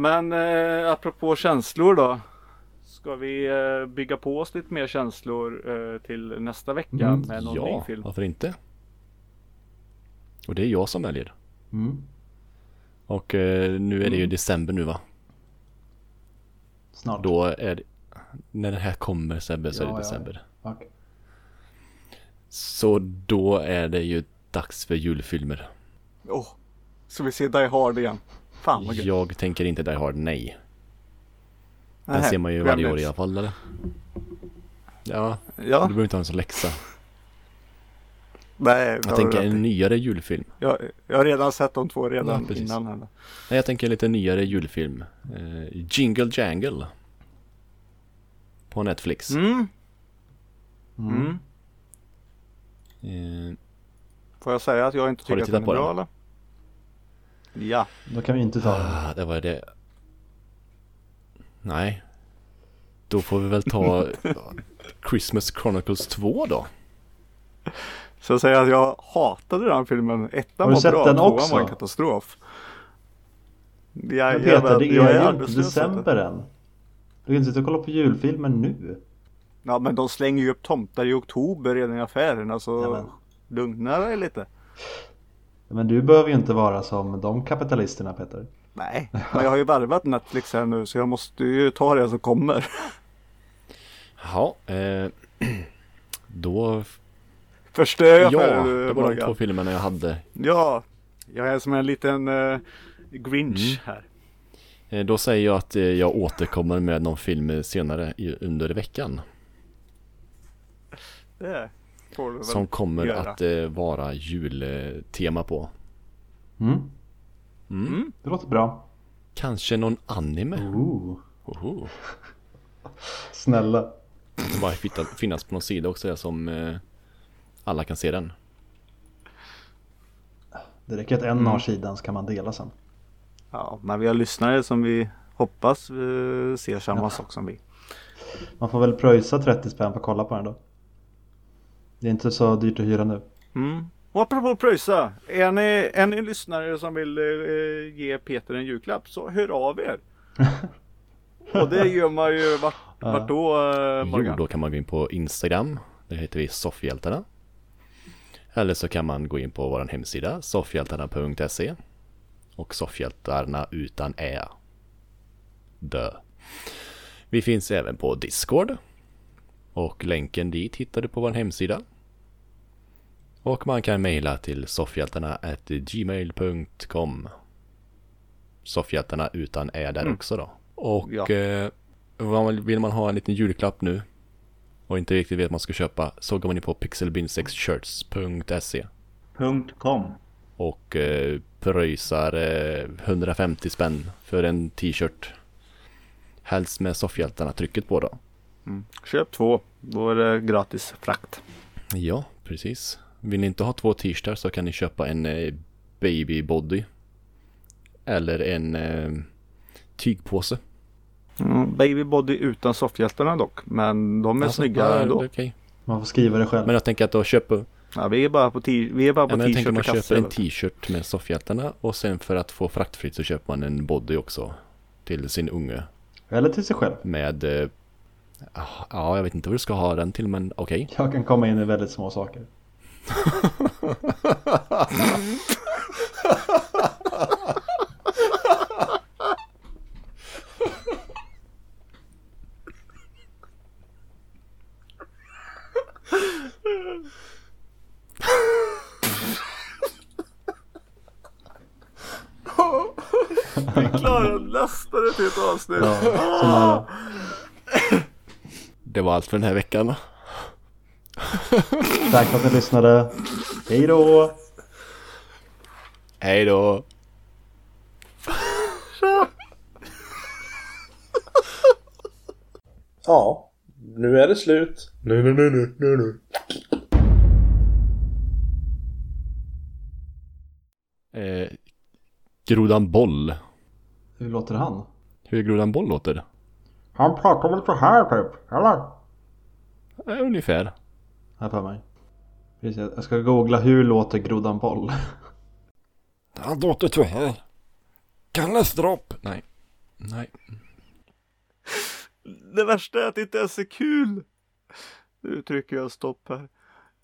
Men eh, apropå känslor då. Ska vi eh, bygga på oss lite mer känslor eh, till nästa vecka Mm, med någon ny ja, film? varför inte? Och det är jag som väljer. Mm. Och eh, nu är det ju Mm. december nu va? Snart. Då är det, när det här kommer Sebbe så är Ja, det ja. december. Okej. Så då är det ju dags för julfilmer. Åh, ska vi se Die Hard igen? Fan vad gött. Jag tänker inte Die Hard, nej. Den Nähä, ser man ju varje år i alla fall eller? Ja, du Ja, behöver inte ha en sån läxa. nej. Jag du tänker en nyare julfilm. jag, jag har redan sett de två Ja, redan precis. innan. Här. Nej, jag tänker lite nyare julfilm. Eh, Jingle Jangle. På Netflix. Mm. Mm. Mm. Eh, Får jag säga att jag inte du tycker att den är på bra den? eller? Ja. Då kan vi inte ta den. ah, det var det. Nej. Då får vi väl ta Christmas Chronicles 2 då. Så jag säger att jag hatade den filmen. Ettan var sett bra, den tvåan också? var en katastrof. Men Jag, Peter, det jag är ju inte december än. Du kan inte sitta och kolla på julfilmer nu. Ja men de slänger ju upp tomtar i oktober redan i affärerna så Ja, men- lugna dig lite. Men du behöver ju inte vara som de kapitalisterna Peter. Nej, men jag har ju varvat Netflix här nu så jag måste ju ta det som kommer. Ja, eh, då, Förstör jag ja, för det eh, var de två filmerna jag hade. Ja, jag är som en liten uh, Grinch Mm. här. Eh, Då säger jag att eh, jag återkommer med någon film senare i, under veckan. Det. Som kommer göra. att eh, vara jultema på. Mm. Mm. Mm. Det låter bra. Kanske någon anime? Ooh. Oho. Snälla. Det bara fitta- finnas på någon sida också där som eh, alla kan se den. Det räcker att en Mm. har sidan så kan man dela sen. Ja, men vi har lyssnare som vi hoppas eh, ser samma sak som vi. Man får väl pröjsa 30 spänn för att kolla på den då. Det är inte så dyrt att hyra nu. Mm. Och apropå pröjsa, är ni, är ni lyssnare som vill eh, ge Peter en julklapp så hör av er. Och det gör man ju vart, vart då eh, Jo, Morgan? då kan man gå in på Instagram. Där heter vi Soffhjältarna. Eller så kan man gå in på vår hemsida soffhjältarna.se och Soffhjältarna utan ä. Dö. Vi finns även på Discord. Och länken dit hittar du på vår hemsida. Och man kan mejla till soffhjältarna gmail.com Soffhjältarna utan ä där Mm. också då. Och Ja. eh, vill man ha en liten julklapp nu och inte riktigt vet vad man ska köpa så går man in på pixelbin6shirts.se .com. och eh, pröjsar eh, 150 spänn för en t-shirt. Helst med soffhjältarna-trycket på då. Mm. Köp två, då är det gratis frakt. Ja, precis. Vill ni inte ha två t-shirtar så kan ni köpa en eh, baby body. Eller en eh, tygpåse. Mm, baby body utan soffhjältarna dock, men de är Alltså, snygga ja, ändå. okej. Man får skriva det själv. Men jag tänker att då köper, Ja, vi är bara på, t- vi är bara ja, på men jag tänker t-shirt man köper en t-shirt med soffhjältarna och sen för att få fraktfritt så köper man en body också. Till sin unge. Eller till sig själv. Med, eh, ah, ja jag vet inte vad du ska ha den till men okej. Jag kan komma in i väldigt små saker. Vi klarade nästan ett helt avsnitt. Ja, så. Det var allt för den här veckan. Tack för att ni lyssnade. Hej då! Hej då! Ja, nu är det slut. Nu, nu, nu, nu, nu, nu. Eh, grodan Boll. Hur låter han? Hur grodan Boll låter? Han pratar väl så här typ, eller? Eh, ungefär. Här för mig. Precis, jag ska googla hur låter grodan boll. Han låter så här. Kalles dropp. Nej. Nej. Det värsta är att det inte ens är kul. Nu trycker jag stopp här.